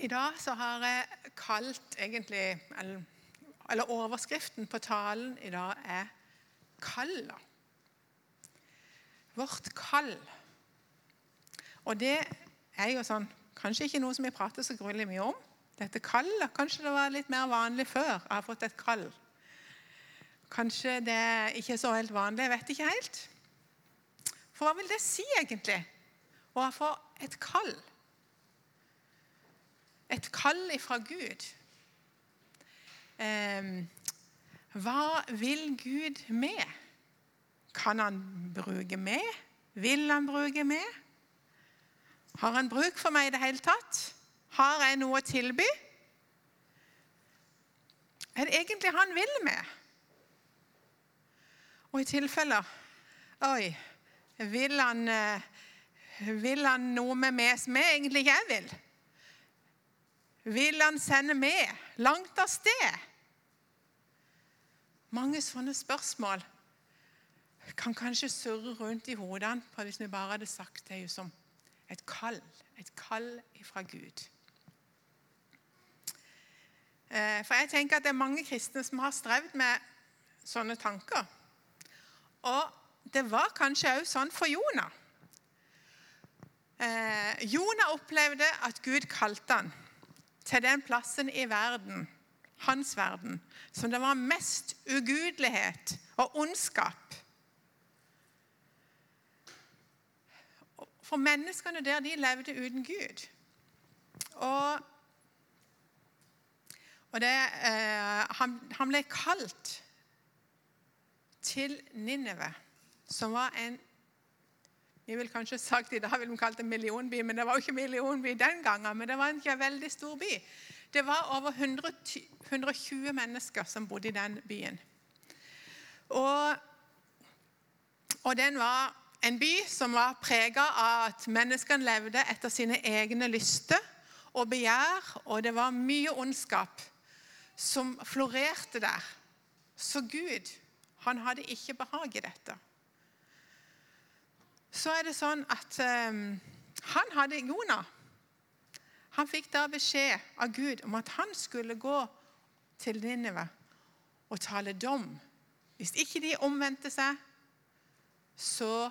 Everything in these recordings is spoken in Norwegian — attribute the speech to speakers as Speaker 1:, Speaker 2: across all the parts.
Speaker 1: I dag så har jeg kalt egentlig Eller, eller overskriften på talen i dag er 'Kalla'. Vårt kall. Og det er jo sånn Kanskje ikke noe som vi prater så gruelig mye om. Dette kallet. Kanskje det var litt mer vanlig før jeg har fått et kall. Kanskje det ikke er så helt vanlig. Jeg vet ikke helt. For hva vil det si egentlig å få et kall? Et kall ifra Gud. Eh, hva vil Gud med? Kan han bruke meg? Vil han bruke meg? Har han bruk for meg i det hele tatt? Har jeg noe å tilby? Er det egentlig han vil med? Og i tilfeller Oi, vil han, eh, vil han noe med meg som jeg egentlig ikke jeg vil? Vil han sende med langt av sted? Mange sånne spørsmål kan kanskje surre rundt i hodene på hvis vi bare hadde sagt det som et kall. Et kall fra Gud. Eh, for jeg tenker at det er mange kristne som har strevd med sånne tanker. Og det var kanskje òg sånn for Jonah. Eh, Jonah opplevde at Gud kalte han til den plassen i verden, hans verden, som det var mest ugudelighet og ondskap. For menneskene der, de levde uten Gud. Og, og det, eh, han, han, ble kalt til Ninive, som var en vi vil kanskje sagt I dag vil vi kalt det millionby, men det var jo ikke millionby den gangen. Men det var ikke en veldig stor by. Det var over 100, 120 mennesker som bodde i den byen. Og, og den var en by som var prega av at menneskene levde etter sine egne lyster og begjær, og det var mye ondskap som florerte der. Så Gud, han hadde ikke behag i dette. Så er det sånn at um, han hadde Jonah. Han fikk da beskjed av Gud om at han skulle gå til Ninive og tale dom. Hvis ikke de omvendte seg, så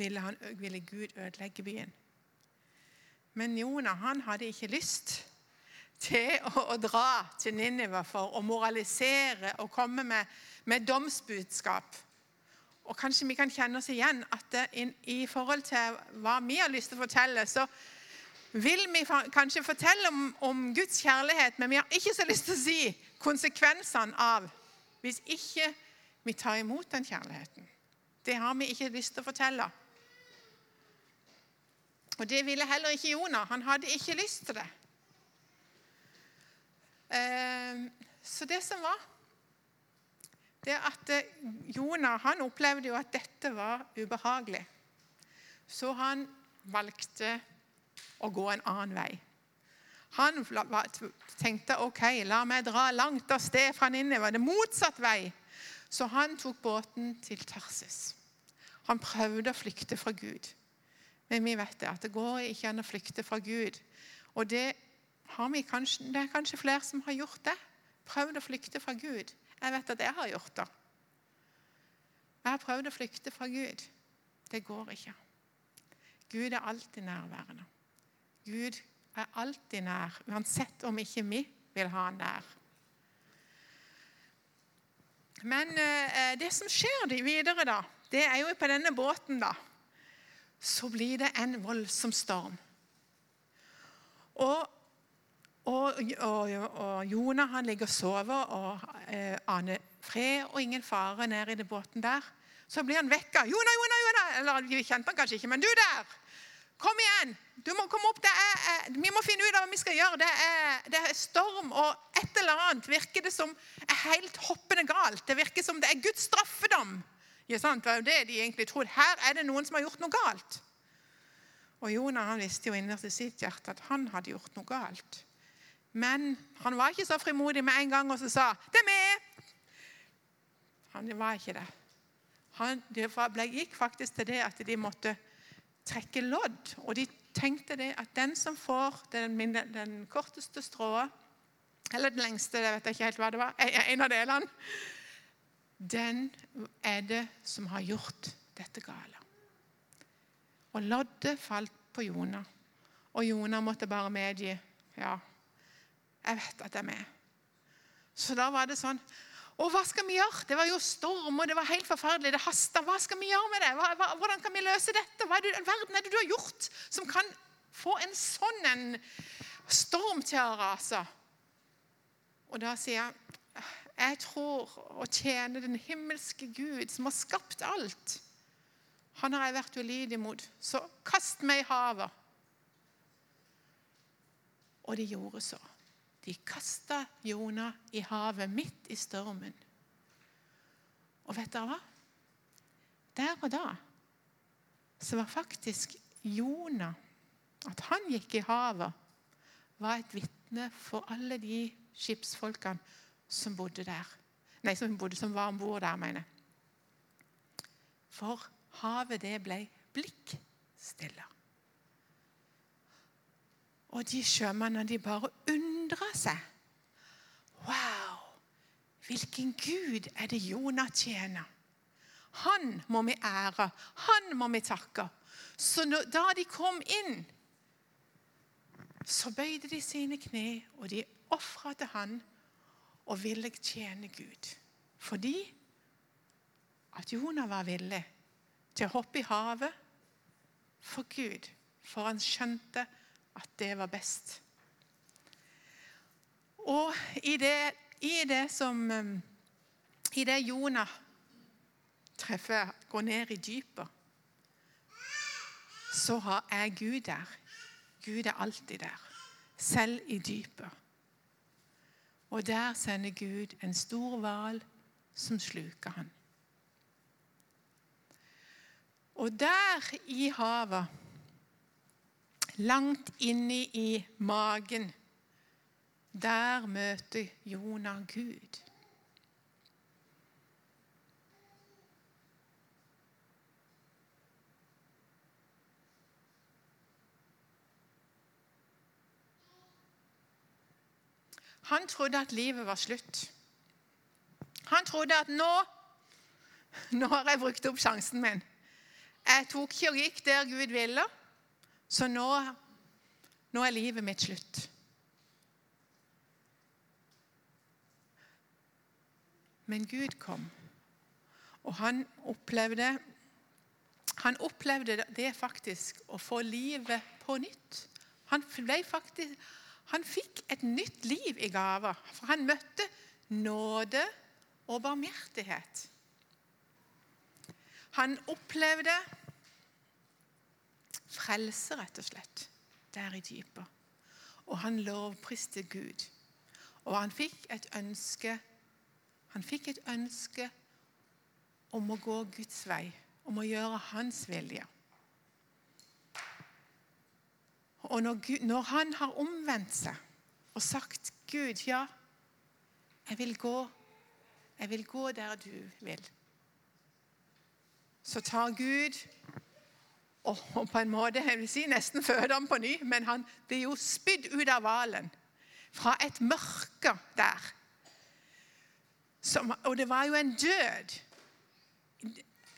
Speaker 1: ville, han, ville Gud ødelegge byen. Men Jonah han hadde ikke lyst til å, å dra til Ninive for å moralisere og komme med, med domsbudskap. Og Kanskje vi kan kjenne oss igjen at in, i forhold til hva vi har lyst til å fortelle, så vil vi kanskje fortelle om, om Guds kjærlighet, men vi har ikke så lyst til å si konsekvensene av hvis ikke vi tar imot den kjærligheten. Det har vi ikke lyst til å fortelle. Og det ville heller ikke Jonah. Han hadde ikke lyst til det. Ehm, så det som var det at eh, Jonah han opplevde jo at dette var ubehagelig. Så han valgte å gå en annen vei. Han tenkte ok, la meg dra langt av sted fra Ninive. Det motsatt vei. Så han tok båten til Tarsis. Han prøvde å flykte fra Gud. Men vi vet det, at det går ikke an å flykte fra Gud. Og det, kanskje, det er kanskje flere som har gjort det. Prøvd å flykte fra Gud. Jeg vet at jeg har gjort det. Jeg har prøvd å flykte fra Gud. Det går ikke. Gud er alltid nærværende. Gud er alltid nær, uansett om ikke vi vil ha han nær. Men eh, det som skjer videre, da, det er jo på denne båten, da så blir det en voldsom storm. Og, og, og, og Jonah han ligger og sover og eh, aner fred og ingen fare nede i den båten der. Så blir han vekka. 'Jonah, Jonah, Jonah!' Eller vi kjente han kanskje ikke, men du der! Kom igjen! Du må komme opp. Er, vi må finne ut av hva vi skal gjøre. Det er, det er, storm, og et eller annet virker det som er helt hoppende galt. Det virker som det er Guds straffedom. Ja, sant? Det var jo det de egentlig trodde. Her er det noen som har gjort noe galt. Og Jonah han visste jo innerst i sitt hjerte at han hadde gjort noe galt. Men han var ikke så frimodig med en gang og så sa 'Det er meg'. Han var ikke det. Han, det gikk faktisk til det at de måtte trekke lodd. Og de tenkte det at den som får den, den korteste strået, eller den lengste, jeg vet ikke helt hva det var, en av delene, den er det som har gjort dette gale. Og loddet falt på Jonah, og Jonah måtte bare medgi ja, jeg vet at jeg er med. Så da var det sånn og hva skal vi gjøre? Det var jo storm, og det var helt forferdelig. Det hasta. Hva skal vi gjøre med det? Hva, hva, hvordan kan vi løse dette? Hva er det, verden er det du har gjort som kan få en sånn en storm til å rase? Og da sier jeg jeg tror å tjene den himmelske Gud, som har skapt alt. Han har jeg vært ulydig mot, så kast meg i havet. Og de gjorde så. De kasta Jonah i havet midt i stormen. Og vet dere hva? Der og da så var faktisk Jonah At han gikk i havet, var et vitne for alle de skipsfolkene som bodde der. Nei, som, bodde, som var om bord der, mener jeg. For havet, det ble blikkstille. Og de sjømennene, de bare undra seg. Wow! Hvilken gud er det Jonah tjener? Han må vi ære. Han må vi takke. Så når, da de kom inn, så bøyde de sine kne, og de ofra til han og ville tjene Gud. Fordi at Jonah var villig til å hoppe i havet for Gud, for han skjønte at det var best. Og i det, i det som um, I det Jonah treffer, går ned i dypet, så er Gud der. Gud er alltid der, selv i dypet. Og der sender Gud en stor hval som sluker han. Og der i havet langt inni i magen. Der møter Jonah Gud. Han trodde at livet var slutt. Han trodde at nå, nå har jeg brukt opp sjansen min. Jeg tok ikke og gikk der Gud ville. Så nå, nå er livet mitt slutt. Men Gud kom, og han opplevde han opplevde det faktisk å få livet på nytt. Han, faktisk, han fikk et nytt liv i gave, for han møtte nåde og barmhjertighet. Han opplevde frelse, rett og slett, der i dypet. Og han lovpriste Gud. Og han fikk et ønske Han fikk et ønske om å gå Guds vei, om å gjøre hans vilje. Og når, Gud, når han har omvendt seg og sagt 'Gud, ja, jeg vil gå, jeg vil gå der du vil', så tar Gud og, på en måte jeg vil si nesten føde ham på ny, men han blir jo spydd ut av hvalen. Fra et mørke der. Som, og det var jo en død.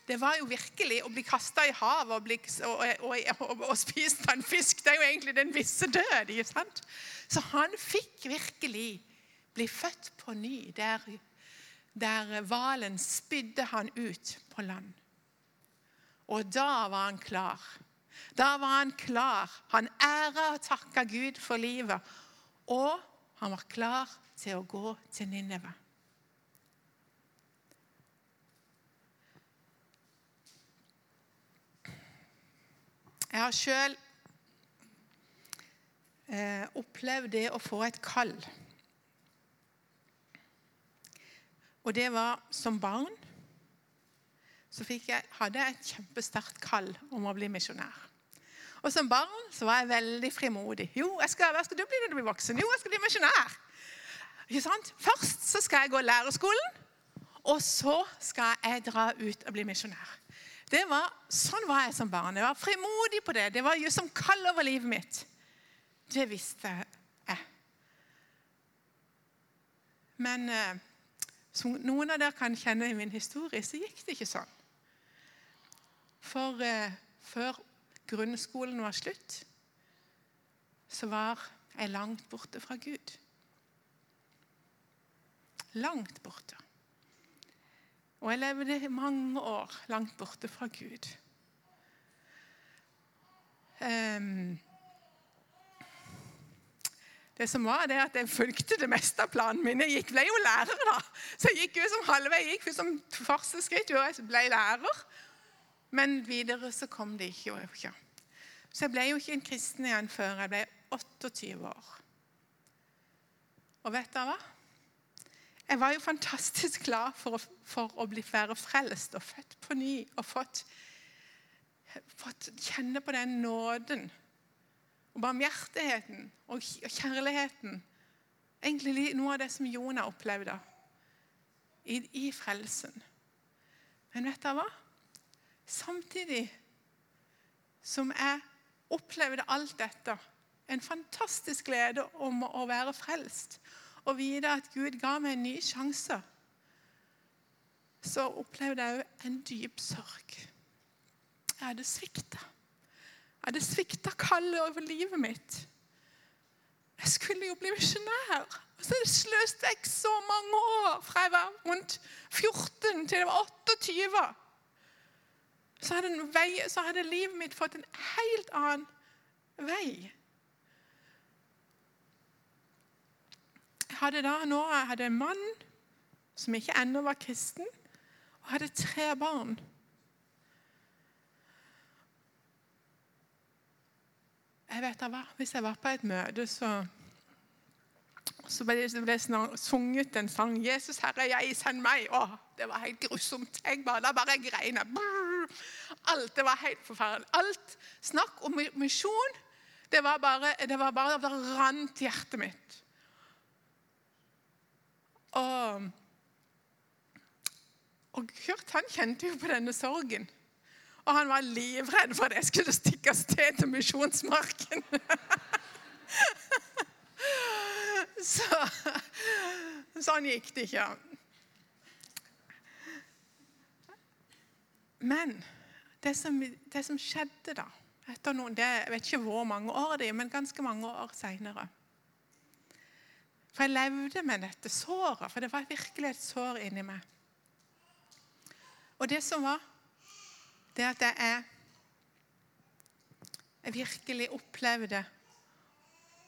Speaker 1: Det var jo virkelig å bli kasta i havet og, bli, og, og, og, spist av en fisk. Det er jo egentlig den visse død. ikke sant? Så han fikk virkelig bli født på ny der, der hvalen spydde han ut på land. Og da var han klar. Da var han klar. Han æra og takka Gud for livet. Og han var klar til å gå til Ninneve. Jeg har sjøl eh, opplevd det å få et kall. Og det var som barn så jeg, hadde jeg et kjempesterkt kall om å bli misjonær. Og Som barn så var jeg veldig frimodig. Jo, jeg skal, hva skal du bli når du blir voksen? Jo, jeg skal bli misjonær. Ikke sant? Først så skal jeg gå lærerskolen, og så skal jeg dra ut og bli misjonær. Det var, Sånn var jeg som barn. Jeg var frimodig på det. Det var jo som kall over livet mitt. Det visste jeg. Men eh, som noen av dere kan kjenne i min historie, så gikk det ikke sånn. For eh, før grunnskolen var slutt, så var jeg langt borte fra Gud. Langt borte. Og jeg levde mange år langt borte fra Gud. Um, det som var det at Jeg fulgte det meste av planen min. Jeg ble jo lærer, da. Så jeg gikk jo som halvvei. Jeg gikk som første skritt jo, jeg ble lærer. Men videre så kom det ikke. Så jeg ble jo ikke en kristen igjen før jeg ble 28 år. Og vet dere hva? Jeg var jo fantastisk glad for å, for å bli være frelst og født på ny og fått, fått kjenne på den nåden og barmhjertigheten og kjærligheten. Egentlig noe av det som Jonah opplevde i, i frelsen. Men vet dere hva? Samtidig som jeg opplevde alt dette, en fantastisk glede om å være frelst og vite at Gud ga meg en ny sjanse, så opplevde jeg òg en dyp sorg. Jeg hadde svikta. Jeg hadde svikta kallet over livet mitt. Jeg skulle jo bli misjonær. Og så sløste jeg så mange år fra jeg var rundt 14 til jeg var 28. Så hadde, vei, så hadde livet mitt fått en helt annen vei. Jeg hadde da nå jeg hadde en mann som ikke ennå var kristen, og hadde tre barn. Jeg vet hva, Hvis jeg var på et møte, så, så ble det sunget en sang 'Jesus, Herre, jeg, send meg'. Å, det var helt grusomt. Jeg bare, da bare grein Alt det var helt forferdelig. Alt snakk om misjon, det var bare det, var bare, det rant hjertet mitt. Og, og Kurt han kjente jo på denne sorgen. Og han var livredd for at jeg skulle stikke av sted til Misjonsmarken. Så, sånn gikk det ikke. Men det som, det som skjedde da etter noen, det, Jeg vet ikke hvor mange år det er, men ganske mange år seinere. For jeg levde med dette såret, for det var virkelig et sår inni meg. Og det som var det at jeg, jeg virkelig opplevde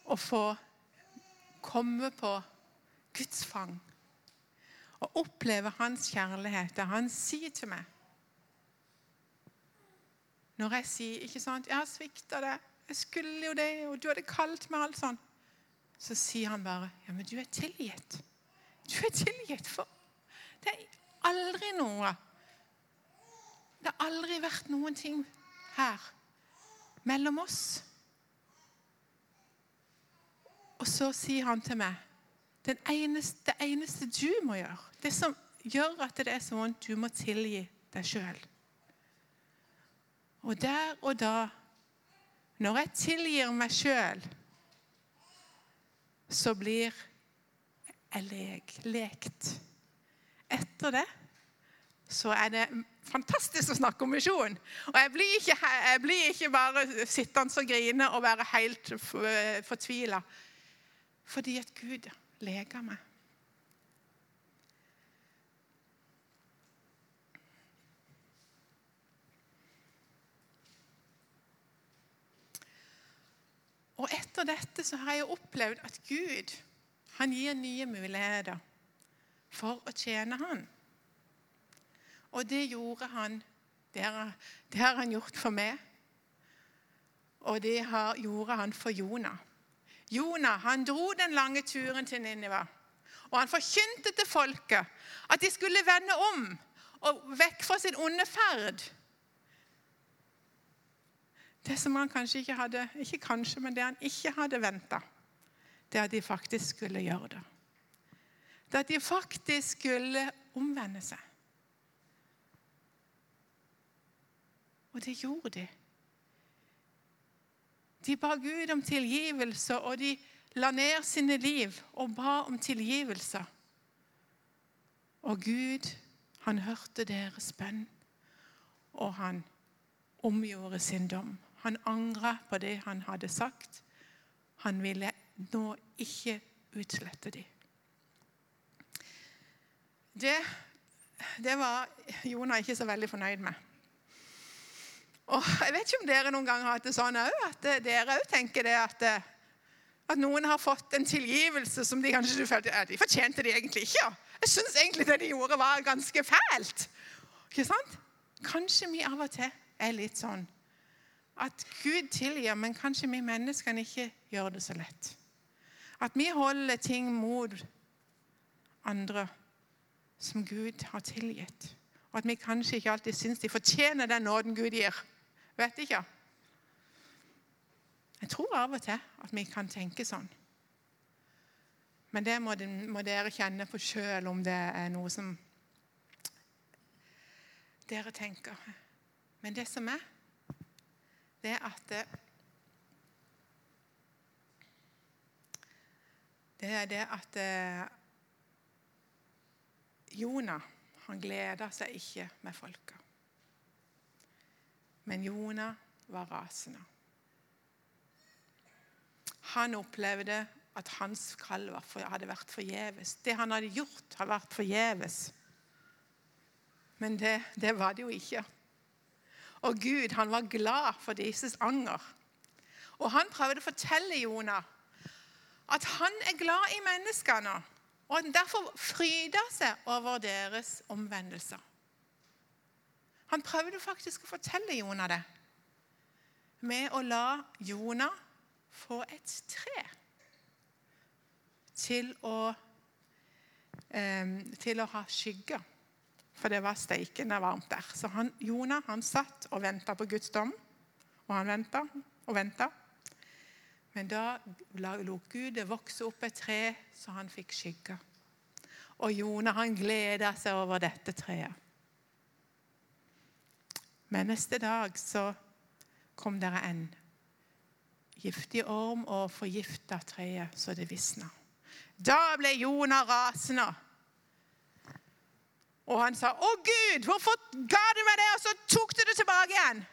Speaker 1: å få komme på Guds fang. Og oppleve Hans kjærlighet. det han sier til meg Når jeg sier ikke sant, 'Jeg har svikta deg. Jeg skulle jo det, og du hadde kalt meg alt sånn.' Så sier han bare, 'Ja, men du er tilgitt.' Du er tilgitt for Det er aldri noe det har aldri vært noen ting her mellom oss. Og så sier han til meg det eneste, det eneste du må gjøre, det som gjør at det er så vondt, du må tilgi deg sjøl. Og der og da, når jeg tilgir meg sjøl, så blir jeg lek, lekt. Etter det så er det fantastisk å snakke om misjon. Og jeg blir ikke, jeg blir ikke bare sittende og grine og være helt fortvila. Fordi at Gud leker meg. Og etter dette så har jeg opplevd at Gud han gir nye muligheter for å tjene Han. Og det gjorde han. Det har, han gjort for meg. Og det har, gjorde han for Jonah. Jonah han dro den lange turen til Niniva. Og han forkynte til folket at de skulle vende om og vekk fra sin onde ferd. Det som han kanskje ikke hadde ikke kanskje, men det han ikke hadde venta, det at de faktisk skulle gjøre det. Det at de faktisk skulle omvende seg. Og det gjorde de. De ba Gud om tilgivelse, og de la ned sine liv og ba om tilgivelse. Og Gud, han hørte deres bønn, og han omgjorde sin dom. Han angra på det han hadde sagt. Han ville nå ikke utslette dem. Det, det var Jonah ikke så veldig fornøyd med. Og Jeg vet ikke om dere noen gang har hatt det sånn òg, at dere òg tenker det at, at noen har fått en tilgivelse som de kanskje du følte ja, de fortjente de egentlig ikke. Jeg syns egentlig det de gjorde, var ganske fælt. Ikke sant? Kanskje vi av og til er litt sånn at Gud tilgir, men kanskje vi menneskene ikke gjør det så lett. At vi holder ting mot andre som Gud har tilgitt. Og at vi kanskje ikke alltid syns de fortjener den nåden Gud gir. Vet ikke. Jeg tror av og til at vi kan tenke sånn. Men det må, dere kjenne på sjøl om det er noe som dere tenker. Men det som er, det at det, det er det at eh, Jonah han gleda seg ikke med folka. Men Jonah var rasende. Han opplevde at hans kall hadde vært forgjeves. Det han hadde gjort, hadde vært forgjeves. Men det, det, var det jo ikke. Og Gud han var glad for deres anger. Og han prøvde å fortelle Jonah at han er glad i menneskene, og at han derfor fryder seg over deres omvendelser. Han prøvde faktisk å fortelle Jonah det med å la Jonah få et tre til å, eh, til å ha skygge. For det var steikende varmt der. Så han, Jonah han satt og venta på Guds dom. Og han venta og venta. Men da lot Gud det vokse opp et tre, så han fikk skygge. Og Jonah han gleda seg over dette treet. Men neste dag så kom dere en giftig orm og forgifta treet så det visna. Da ble Jonah rasende. Og han sa, 'Å Gud, hvorfor ga du meg det?' Og så tok du det tilbake igjen.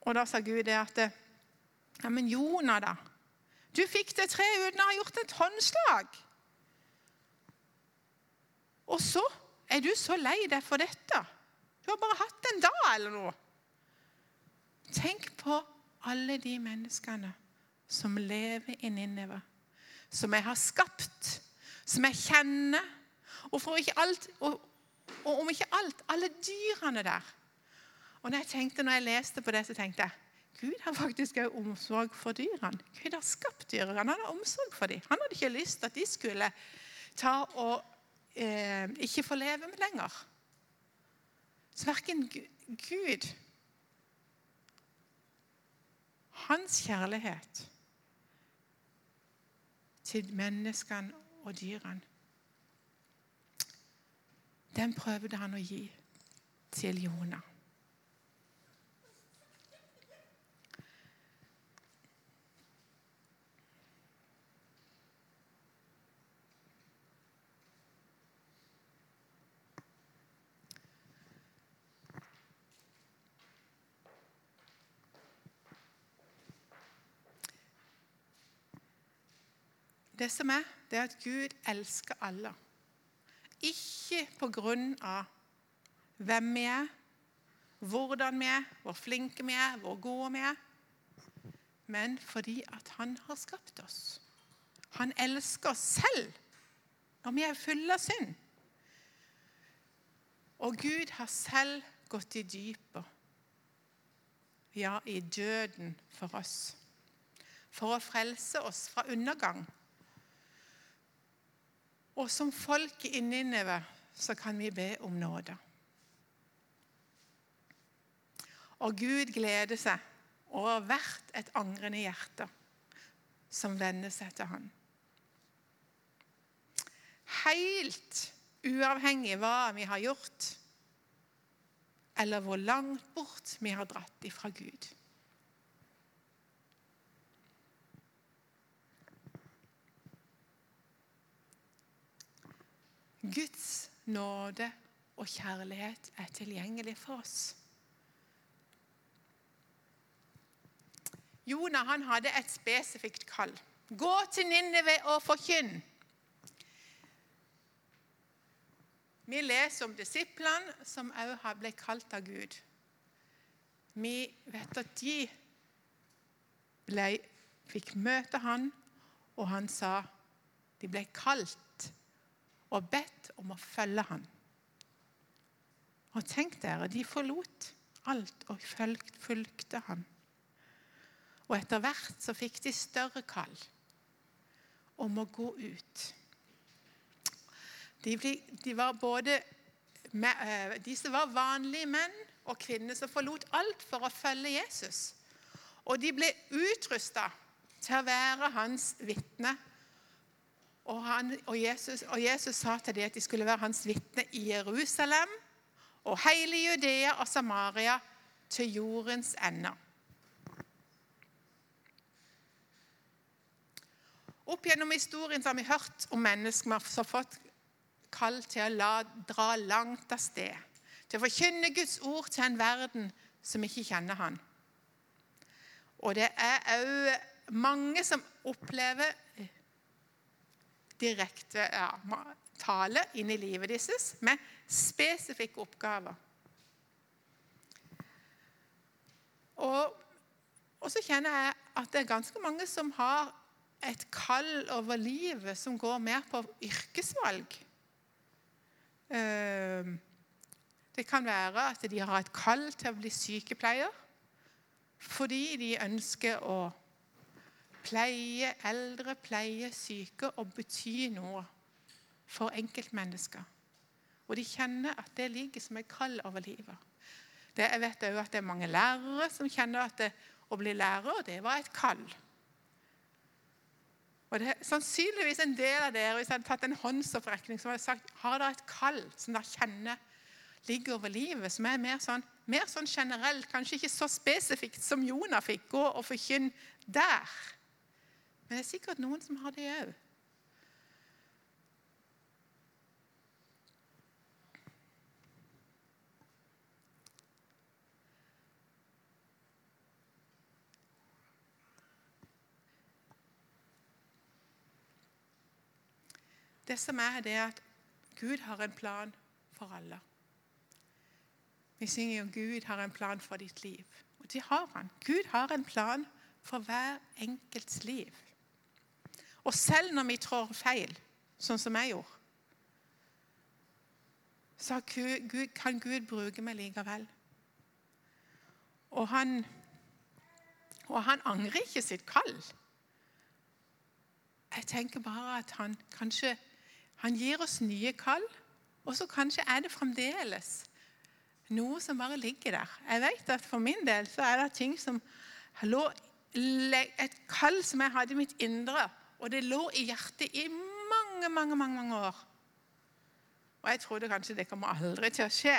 Speaker 1: Og da sa Gud det at Ja, men Jonah, da. Du fikk det treet uten å ha gjort et håndslag. Og så er du så lei deg for dette. Du har bare hatt en dag eller noe. Tenk på alle de menneskene som lever i Ninneva, som jeg har skapt, som jeg kjenner. Og, ikke alt, og, og om ikke alt alle dyrene der. Og når jeg tenkte, når jeg leste på det, så tenkte jeg Gud har faktisk også omsorg for dyrene. Gud har skapt dyrene. Han hadde omsorg for dem. Han hadde ikke lyst til at de skulle ta og eh, ikke få leve med lenger. Så verken Gud Hans kjærlighet til menneskene og dyrene Den prøvde han å gi til Jonah. Det som er, det er at Gud elsker alle. Ikke på grunn av hvem vi er, hvordan vi er, hvor flinke vi er, hvor gode vi er, men fordi at han har skapt oss. Han elsker oss selv når vi er fulle av synd. Og Gud har selv gått i dypet, ja, i døden for oss, for å frelse oss fra undergang og som folk i Ninive så kan vi be om nåde. Og Gud gleder seg over hvert et angrende hjerte som vender seg til Han. Helt uavhengig av hva vi har gjort eller hvor langt bort vi har dratt ifra Gud. Guds nåde og kjærlighet er tilgjengelig for oss. Jonah han hadde et spesifikt kall. Gå til Ninneve og forkynn. Vi leser om disiplene som også ble kalt av Gud. Vi vet at de ble, fikk møte han, og han sa de ble kalt og bedt om å følge han. Og tenk dere, de forlot alt og fulgte han. Og etter hvert så fikk de større kall om å gå ut. De, ble, de var både med, uh, Disse var vanlige menn og kvinner som forlot alt for å følge Jesus. Og de ble utrusta til å være hans vitne. Og, og, Jesus, og Jesus sa til dem at de skulle være hans vitne i Jerusalem og hele Judea og Samaria til jordens ender. Opp gjennom historien har vi hørt om mennesker som har fått kall til å la, dra langt av sted. Til å forkynne Guds ord til en verden som ikke kjenner Han. Og det er òg mange som opplever direkte ja, tale inn i livet deres med spesifikke oppgaver. Og, og, så kjenner jeg at det er ganske mange som har et kall over livet som går mer på yrkesvalg. Ehm, det kan være at de har et kall til å bli sykepleier fordi de ønsker å pleie eldre, pleie syke og bety noe for enkeltmennesker. Og de kjenner at det ligger som et kall over livet. Det, jeg vet òg at det er mange lærere som kjenner at det, å bli lærer det var et kall. Og det er sannsynligvis en del av dere hvis jeg hadde tatt en håndsopprekning som hadde sagt har dere et kall som dere kjenner ligger over livet, som er mer sånn, mer sånn generelt, kanskje ikke så spesifikt som Jonah fikk, gå og forkynne der. Men det er sikkert noen som har det òg. Det som er, det er at Gud har en plan for alle. Vi synger jo 'Gud har en plan for ditt liv'. Og det har han. Gud har en plan for hver enkelts liv. Og selv når vi trår feil, sånn som jeg gjorde, så kan Gud bruke meg likevel. Og han, og han angrer ikke sitt kall. Jeg tenker bare at han kanskje han gir oss nye kall, og så kanskje er det fremdeles noe som bare ligger der. Jeg vet at For min del så er det ting som lå Et kall som jeg hadde i mitt indre, og det lå i hjertet i mange, mange, mange, mange år. Og jeg trodde kanskje det kommer aldri til å skje.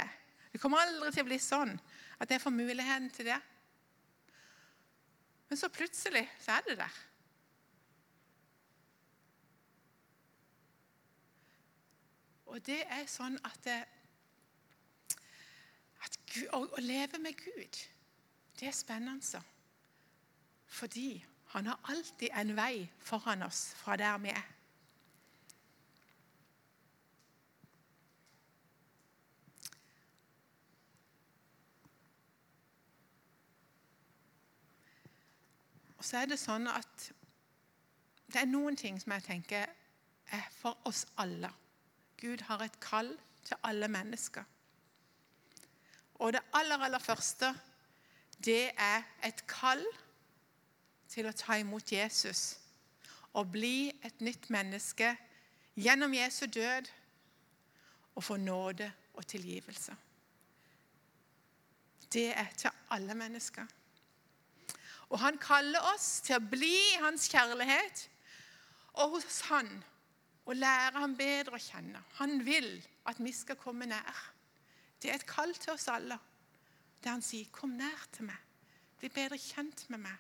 Speaker 1: Det kommer aldri til å bli sånn at jeg får muligheten til det. Men så plutselig så er det der. Og det er sånn at, det, at Gud, å, å, leve med Gud, det er spennende. Fordi han har alltid en vei foran oss fra der vi er. Og så er det sånn at det er noen ting som jeg tenker er for oss alle. Gud har et kall til alle mennesker. Og det aller, aller første, det er et kall til å ta imot Jesus og bli et nytt menneske gjennom Jesu død og få nåde og tilgivelse. Det er til alle mennesker. Og han kaller oss til å bli i hans kjærlighet og hos han og lære ham bedre å kjenne. Han vil at vi skal komme nær. Det er et kall til oss alle. der han sier, 'Kom nær til meg. Bli bedre kjent med meg.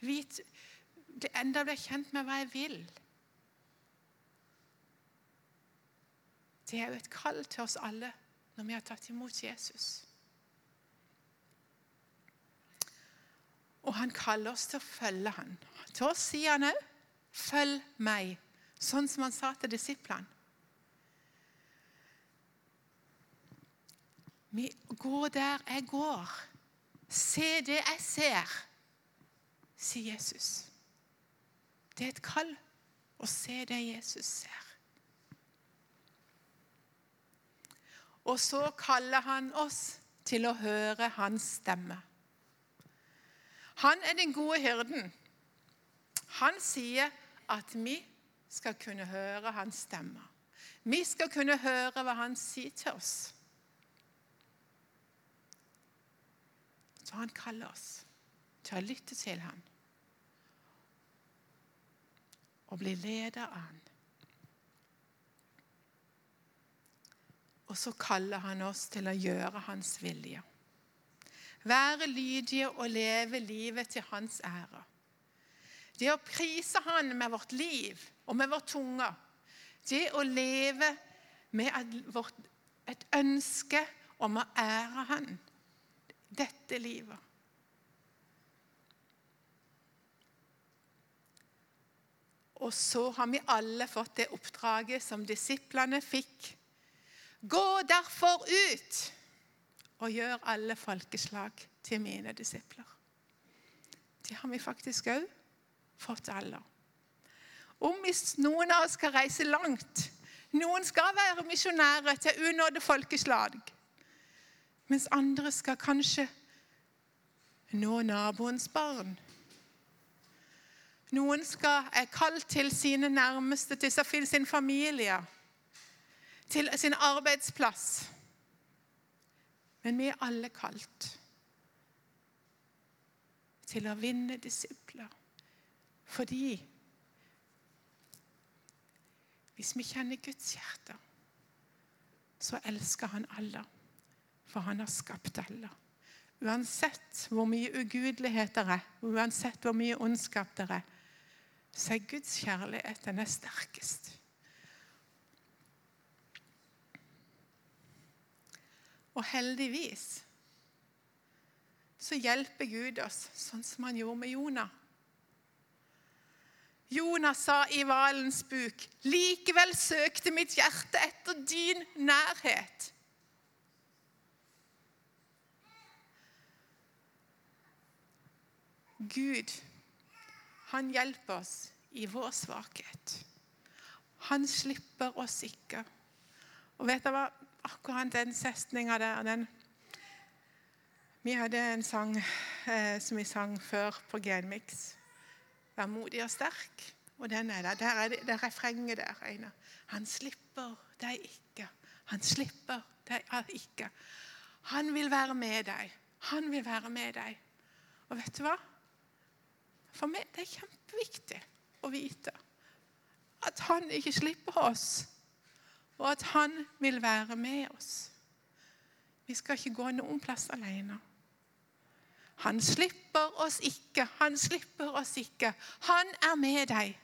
Speaker 1: Vit, det enda blir kjent med hva jeg vil.' Det er jo et kall til oss alle når vi har tatt imot Jesus. Og han kaller oss til å følge han. Til oss sier han òg 'følg meg', sånn som han sa til disiplene. Vi går der jeg går. Se det jeg ser, sier Jesus. Det er et kall å se det Jesus ser. Og så kaller han oss til å høre hans stemme. Han er den gode hyrden. Han sier at vi skal kunne høre hans stemme. Vi skal kunne høre hva han sier til oss. Så han kaller oss til å lytte til ham og bli ledet av Han. Og så kaller han oss til å gjøre hans vilje. Være lydige og leve livet til hans ære. Det å prise han med vårt liv og med vår tunge. Det å leve med et, ønske om å ære han dette livet. Og så har vi alle fått det oppdraget som disiplene fikk. Gå derfor ut og gjør alle folkeslag til mine disipler. Det har vi faktisk òg fått alle. Om noen av oss skal reise langt Noen skal være misjonærer til unådde folkeslag. Mens andre skal kanskje nå naboens barn. Noen skal, er kalt til sine nærmeste, til sin familie, til sin arbeidsplass. Men vi er alle kalt til å vinne disipler. Fordi hvis vi kjenner Guds hjerte, så elsker han alle. For han har skapt alle. Uansett hvor mye ugudelighet det er, uansett hvor mye ondskap det er, så er Guds kjærlighet den er sterkest. Og heldigvis så hjelper Gud oss sånn som han gjorde med Jonah. Jonah sa i hvalens buk, 'Likevel søkte mitt hjerte etter din nærhet.' Gud, han hjelper oss i vår svakhet. Han slipper oss ikke. Og vet du hva? Akkurat den setninga der den, Vi hadde en sang eh, som vi sang før på Genmix. Vær modig og sterk. Og den er der. Der er det, det refrenget der. Einar. Han slipper deg ikke. Han slipper deg ikke. Han vil være med deg. Han vil være med deg. Og vet du hva? For meg det er kjempeviktig å vite at han ikke slipper oss, og at han vil være med oss. Vi skal ikke gå noen plass alene. Han slipper oss ikke, han slipper oss ikke. Han er med deg.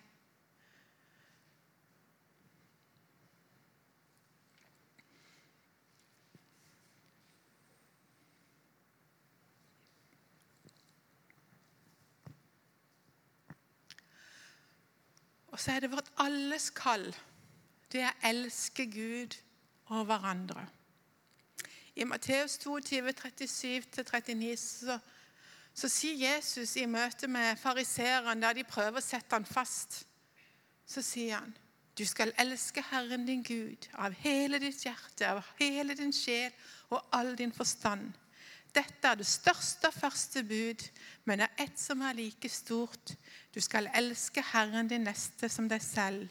Speaker 1: Og så er det vårt alles kall. Det er å elske Gud og hverandre. I Matteus 22, 37-39 så, så, sier Jesus i møte med fariseerne, der de prøver å sette han fast, så sier han du skal elske Herren din Gud av hele ditt hjerte, av hele din sjel og all din forstand. Dette er det største og første bud, men det er ett som er like stort. Du skal elske Herren din neste som deg selv.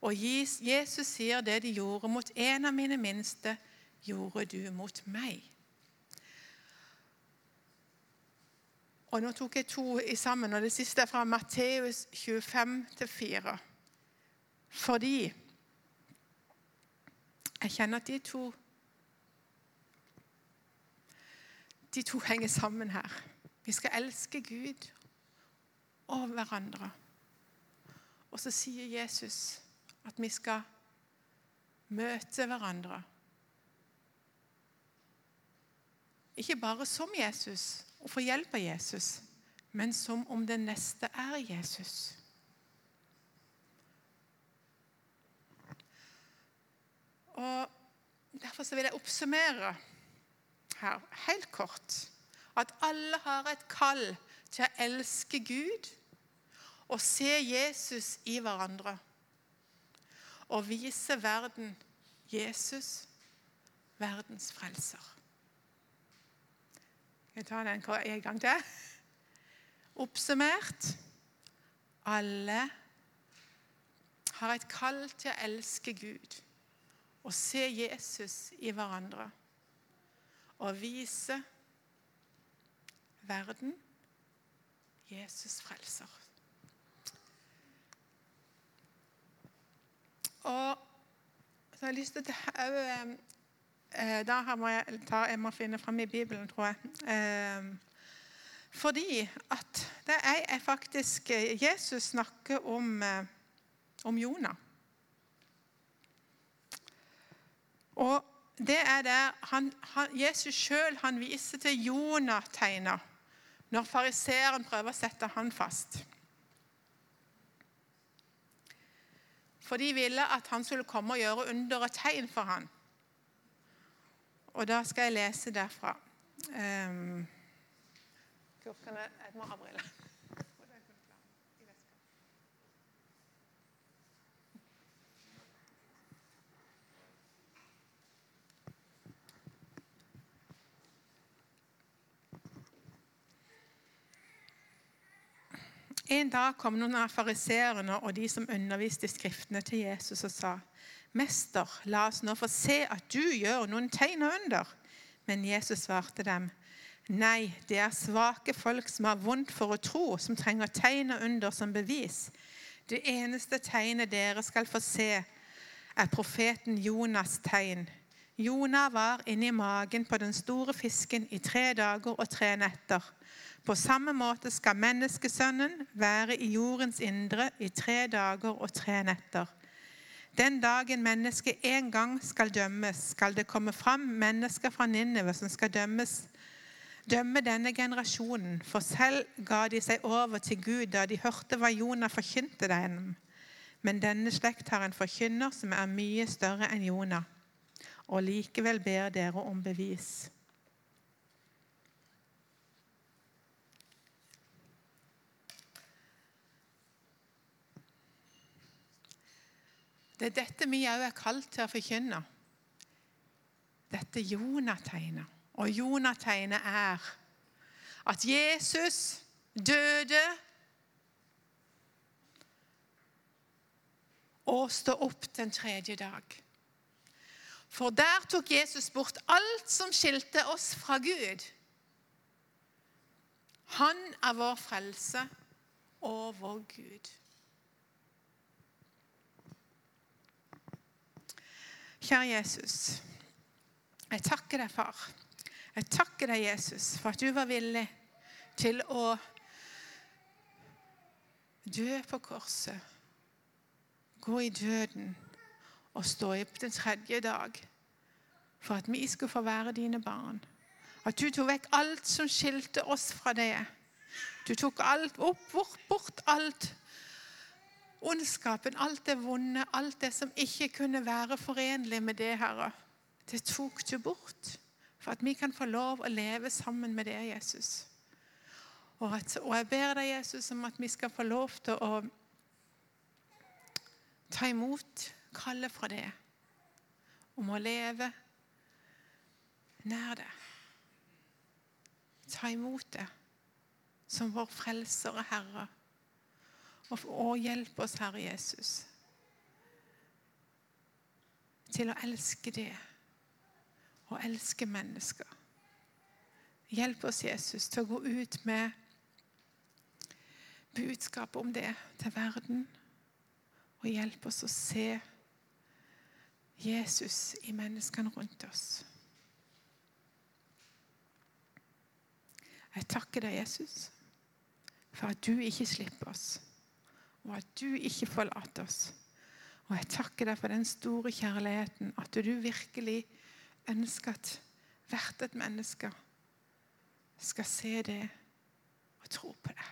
Speaker 1: Og Jesus sier det de gjorde mot en av mine minste, gjorde du mot meg. Og Nå tok jeg to i sammen, og det siste er fra Matteus 25-4. Fordi jeg kjenner at de to de to henger sammen her. Vi skal elske Gud og hverandre. Og så sier Jesus at vi skal møte hverandre. Ikke bare som Jesus og få hjelp av Jesus, men som om den neste er Jesus. Og Derfor vil jeg oppsummere her helt kort at alle har et kall til å elske Gud og se Jesus i hverandre. Og vise verden Jesus, verdens frelser. Jeg tar den en gang til. Oppsummert alle har et kall til å elske Gud og se Jesus i hverandre. Og vise verden Jesus frelser. Og så har jeg lyst til å eh, eh, Da må jeg, ta, jeg må finne fram i Bibelen, tror jeg. Eh, fordi at det er faktisk Jesus snakker om, om Jonah. Og det er det han, han, Jesus sjøl viser til Jonah-tegna når fariseeren prøver å sette han fast. For de ville at han skulle komme og gjøre under et tegn for han. Og da skal jeg lese derfra. Um, jeg må ha En dag kom noen av fariseerne og de som underviste skriftene til Jesus og sa, 'Mester, la oss nå få se at du gjør noen tegn og under.' Men Jesus svarte dem, 'Nei, det er svake folk som har vondt for å tro, som trenger tegn og under som bevis.' 'Det eneste tegnet dere skal få se, er profeten Jonas' tegn.' Jonah var inni magen på den store fisken i tre dager og tre netter. På samme måte skal menneskesønnen være i jordens indre i tre dager og tre netter. Den dagen mennesket en gang skal dømmes, skal det komme fram mennesker fra Ninneve som skal dømmes, dømme denne generasjonen. For selv ga de seg over til Gud da de hørte hva Jonah forkynte dem. Men denne slekt har en forkynner som er mye større enn Jonah. Og likevel ber dere om bevis. Det er dette vi òg er kalt til å forkynne. Dette Jonategnet. Og Jonategnet er at Jesus døde og stå opp den tredje dag. For der tok Jesus bort alt som skilte oss fra Gud. Han er vår frelse og vår Gud. Kjære Jesus. Jeg takker deg, far. Jeg takker deg, Jesus, for at du var villig til å dø på korset, gå i døden og stå opp den tredje dag for at vi skulle få være dine barn. At du tok vekk alt som skilte oss fra det. Du tok alt opp, bort, bort alt ondskapen, alt det vonde, alt det som ikke kunne være forenlig med det, Herre, det tok du bort. For at vi kan få lov å leve sammen med det, Jesus. Og, at, og jeg ber deg, Jesus, om at vi skal få lov til å ta imot kallet fra det. Om å leve nær det. Ta imot det som vår frelser og Herre. Og hjelp oss, Herre Jesus, til å elske det og elske mennesker. Hjelp oss, Jesus, til å gå ut med budskapet om det til verden. Og hjelp oss å se Jesus i menneskene rundt oss. Jeg takker deg, Jesus, for at du ikke slipper oss, og at du ikke forlater oss. Og jeg takker deg for den store kjærligheten, at du virkelig ønsker at hvert et menneske skal se det og tro på det.